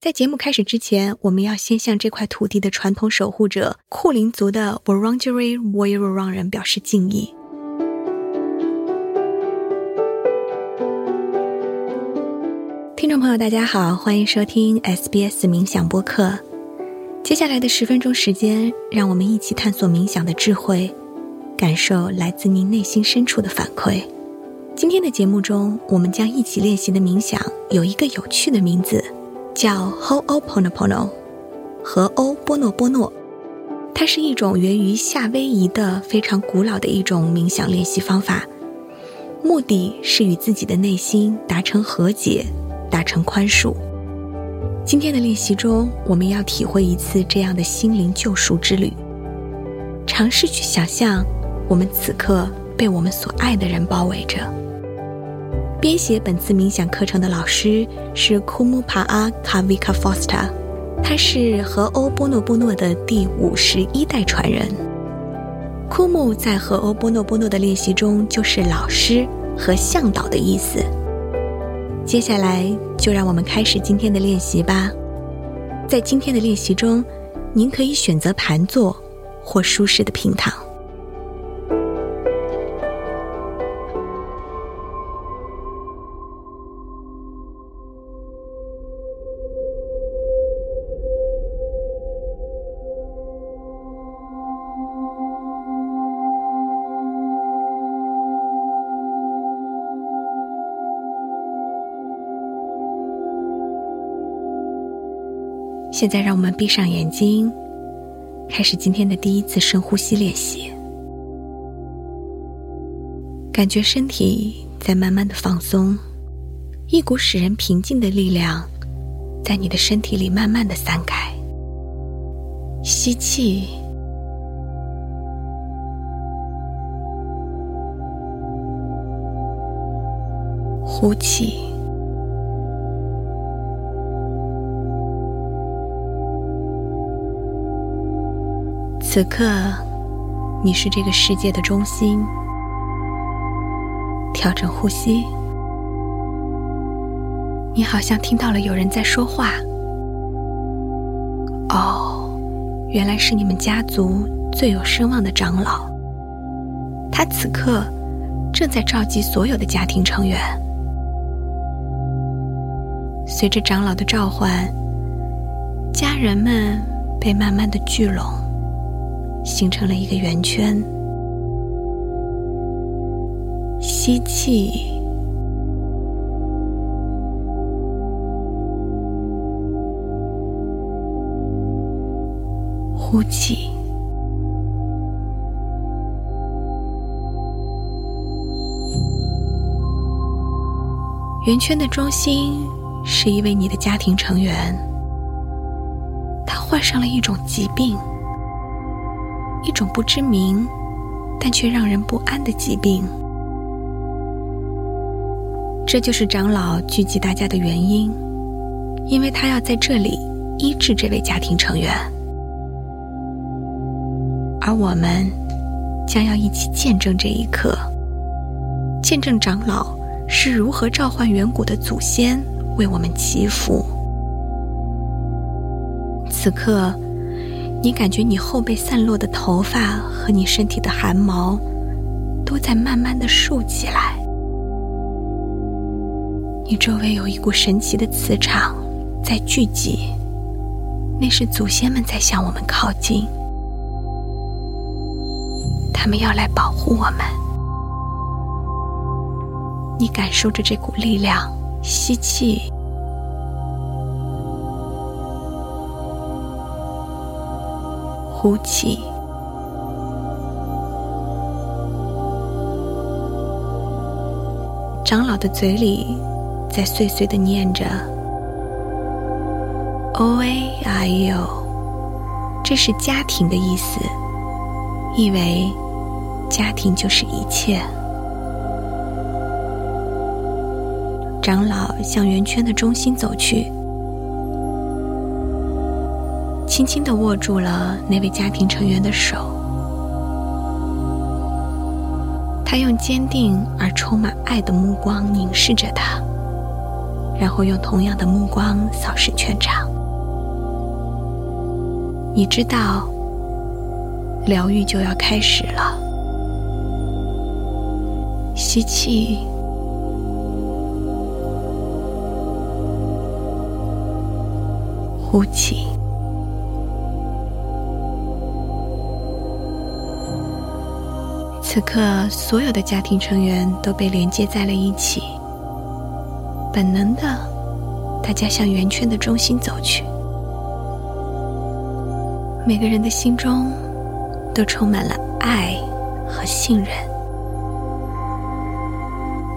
在节目开始之前，我们要先向这块土地的传统守护者库林族的 Wurundjeri Woiwurrung 人表示敬意。听众朋友，大家好，欢迎收听 SBS 冥想播客。接下来的十分钟时间，让我们一起探索冥想的智慧，感受来自您内心深处的反馈。今天的节目中，我们将一起练习的冥想有一个有趣的名字，叫 Ho'oponopono，和欧波诺波诺。它是一种源于夏威夷的非常古老的一种冥想练习方法，目的是与自己的内心达成和解，达成宽恕。今天的练习中，我们要体会一次这样的心灵救赎之旅，尝试去想象我们此刻被我们所爱的人包围着。编写本次冥想课程的老师是库姆帕阿卡维卡 Foster，他是和欧波诺波诺的第五十一代传人。库姆在和欧波诺波诺的练习中就是老师和向导的意思。接下来就让我们开始今天的练习吧。在今天的练习中，您可以选择盘坐或舒适的平躺。现在，让我们闭上眼睛，开始今天的第一次深呼吸练习。感觉身体在慢慢的放松，一股使人平静的力量在你的身体里慢慢的散开。吸气，呼气。此刻，你是这个世界的中心。调整呼吸，你好像听到了有人在说话。哦，原来是你们家族最有声望的长老。他此刻正在召集所有的家庭成员。随着长老的召唤，家人们被慢慢的聚拢。形成了一个圆圈。吸气，呼气。圆圈的中心是一位你的家庭成员，他患上了一种疾病。一种不知名，但却让人不安的疾病。这就是长老聚集大家的原因，因为他要在这里医治这位家庭成员，而我们将要一起见证这一刻，见证长老是如何召唤远古的祖先为我们祈福。此刻。你感觉你后背散落的头发和你身体的汗毛，都在慢慢的竖起来。你周围有一股神奇的磁场在聚集，那是祖先们在向我们靠近，他们要来保护我们。你感受着这股力量，吸气。呼气，长老的嘴里在碎碎的念着 “O A I O”，这是家庭的意思，意为家庭就是一切。长老向圆圈的中心走去。轻轻的握住了那位家庭成员的手，他用坚定而充满爱的目光凝视着他，然后用同样的目光扫视全场。你知道，疗愈就要开始了。吸气，呼气。此刻，所有的家庭成员都被连接在了一起。本能的，大家向圆圈的中心走去。每个人的心中都充满了爱和信任，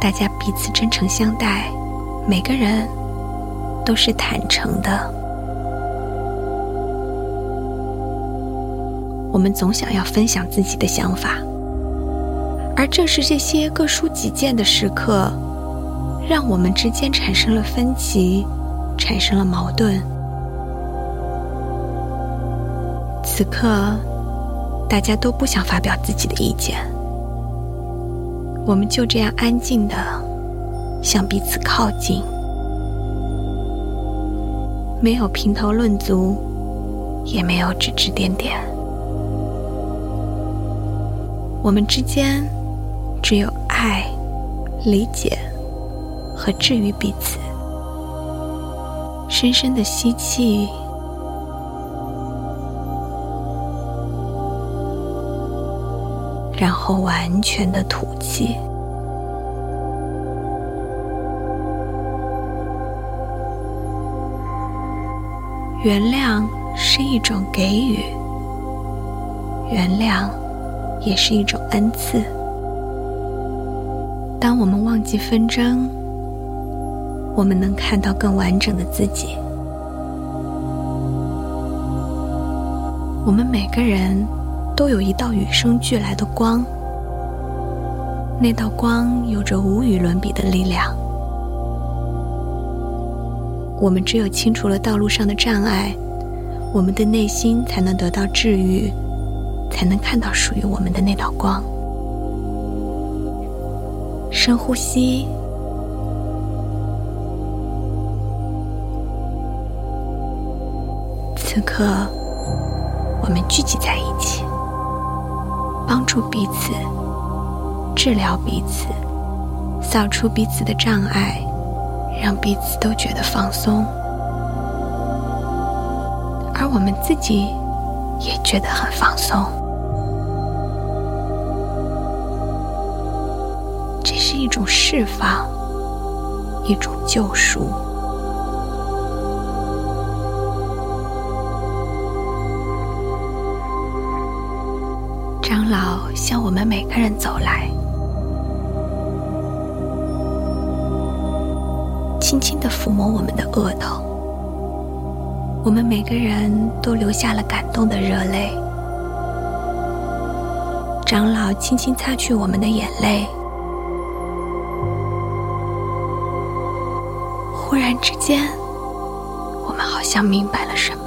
大家彼此真诚相待，每个人都是坦诚的。我们总想要分享自己的想法，而正是这些各抒己见的时刻，让我们之间产生了分歧，产生了矛盾。此刻，大家都不想发表自己的意见，我们就这样安静的向彼此靠近，没有评头论足，也没有指指点点，我们之间只有爱、理解和治愈彼此。深深的吸气。然后完全的吐气。原谅是一种给予，原谅也是一种恩赐。当我们忘记纷争，我们能看到更完整的自己。我们每个人。都有一道与生俱来的光，那道光有着无与伦比的力量。我们只有清除了道路上的障碍，我们的内心才能得到治愈，才能看到属于我们的那道光。深呼吸，此刻我们聚集在一起。帮助彼此，治疗彼此，扫除彼此的障碍，让彼此都觉得放松，而我们自己也觉得很放松。这是一种释放，一种救赎。长老向我们每个人走来，轻轻的抚摸我们的额头。我们每个人都流下了感动的热泪。长老轻轻擦去我们的眼泪。忽然之间，我们好像明白了什么。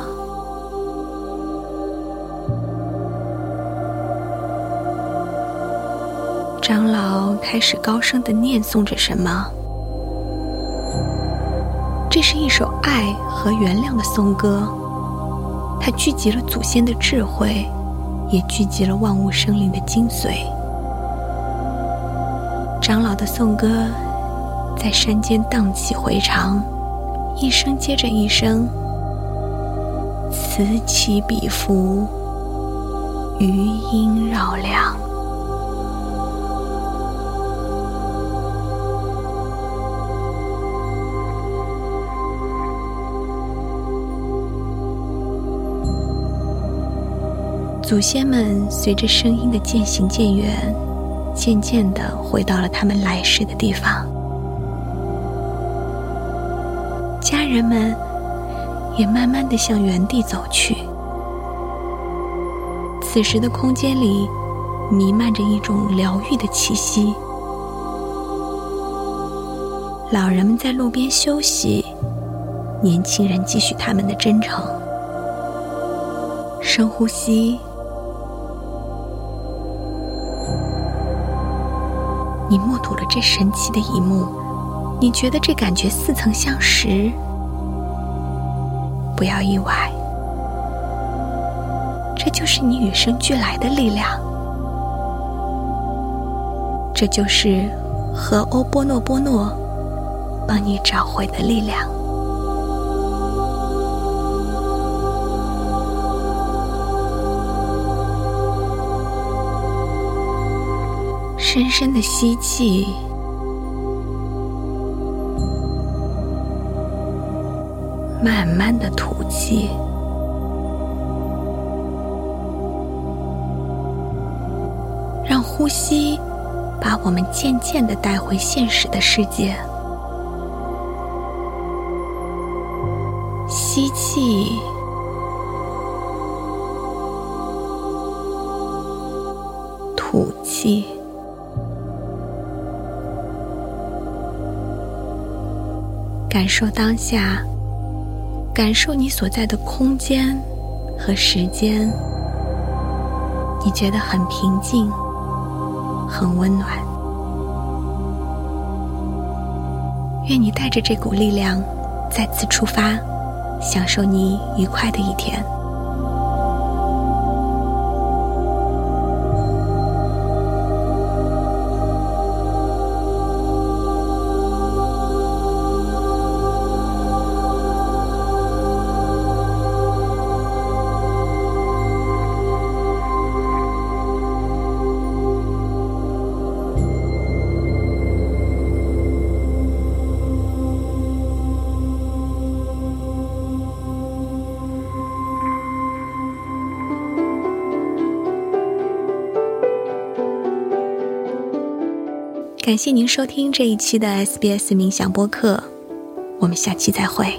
长老开始高声的念诵着什么？这是一首爱和原谅的颂歌，它聚集了祖先的智慧，也聚集了万物生灵的精髓。长老的颂歌在山间荡气回肠，一声接着一声，此起彼伏，余音绕梁。祖先们随着声音的渐行渐远，渐渐的回到了他们来时的地方。家人们也慢慢的向原地走去。此时的空间里弥漫着一种疗愈的气息。老人们在路边休息，年轻人继续他们的真诚。深呼吸。你目睹了这神奇的一幕，你觉得这感觉似曾相识？不要意外，这就是你与生俱来的力量，这就是和欧波诺波诺帮你找回的力量。深深的吸气，慢慢的吐气。让呼吸，把我们渐渐的带回现实的世界。吸气，吐气，感受当下，感受你所在的空间和时间，你觉得很平静。很温暖，愿你带着这股力量再次出发，享受你愉快的一天。感谢您收听这一期的 SBS 冥想播客，我们下期再会。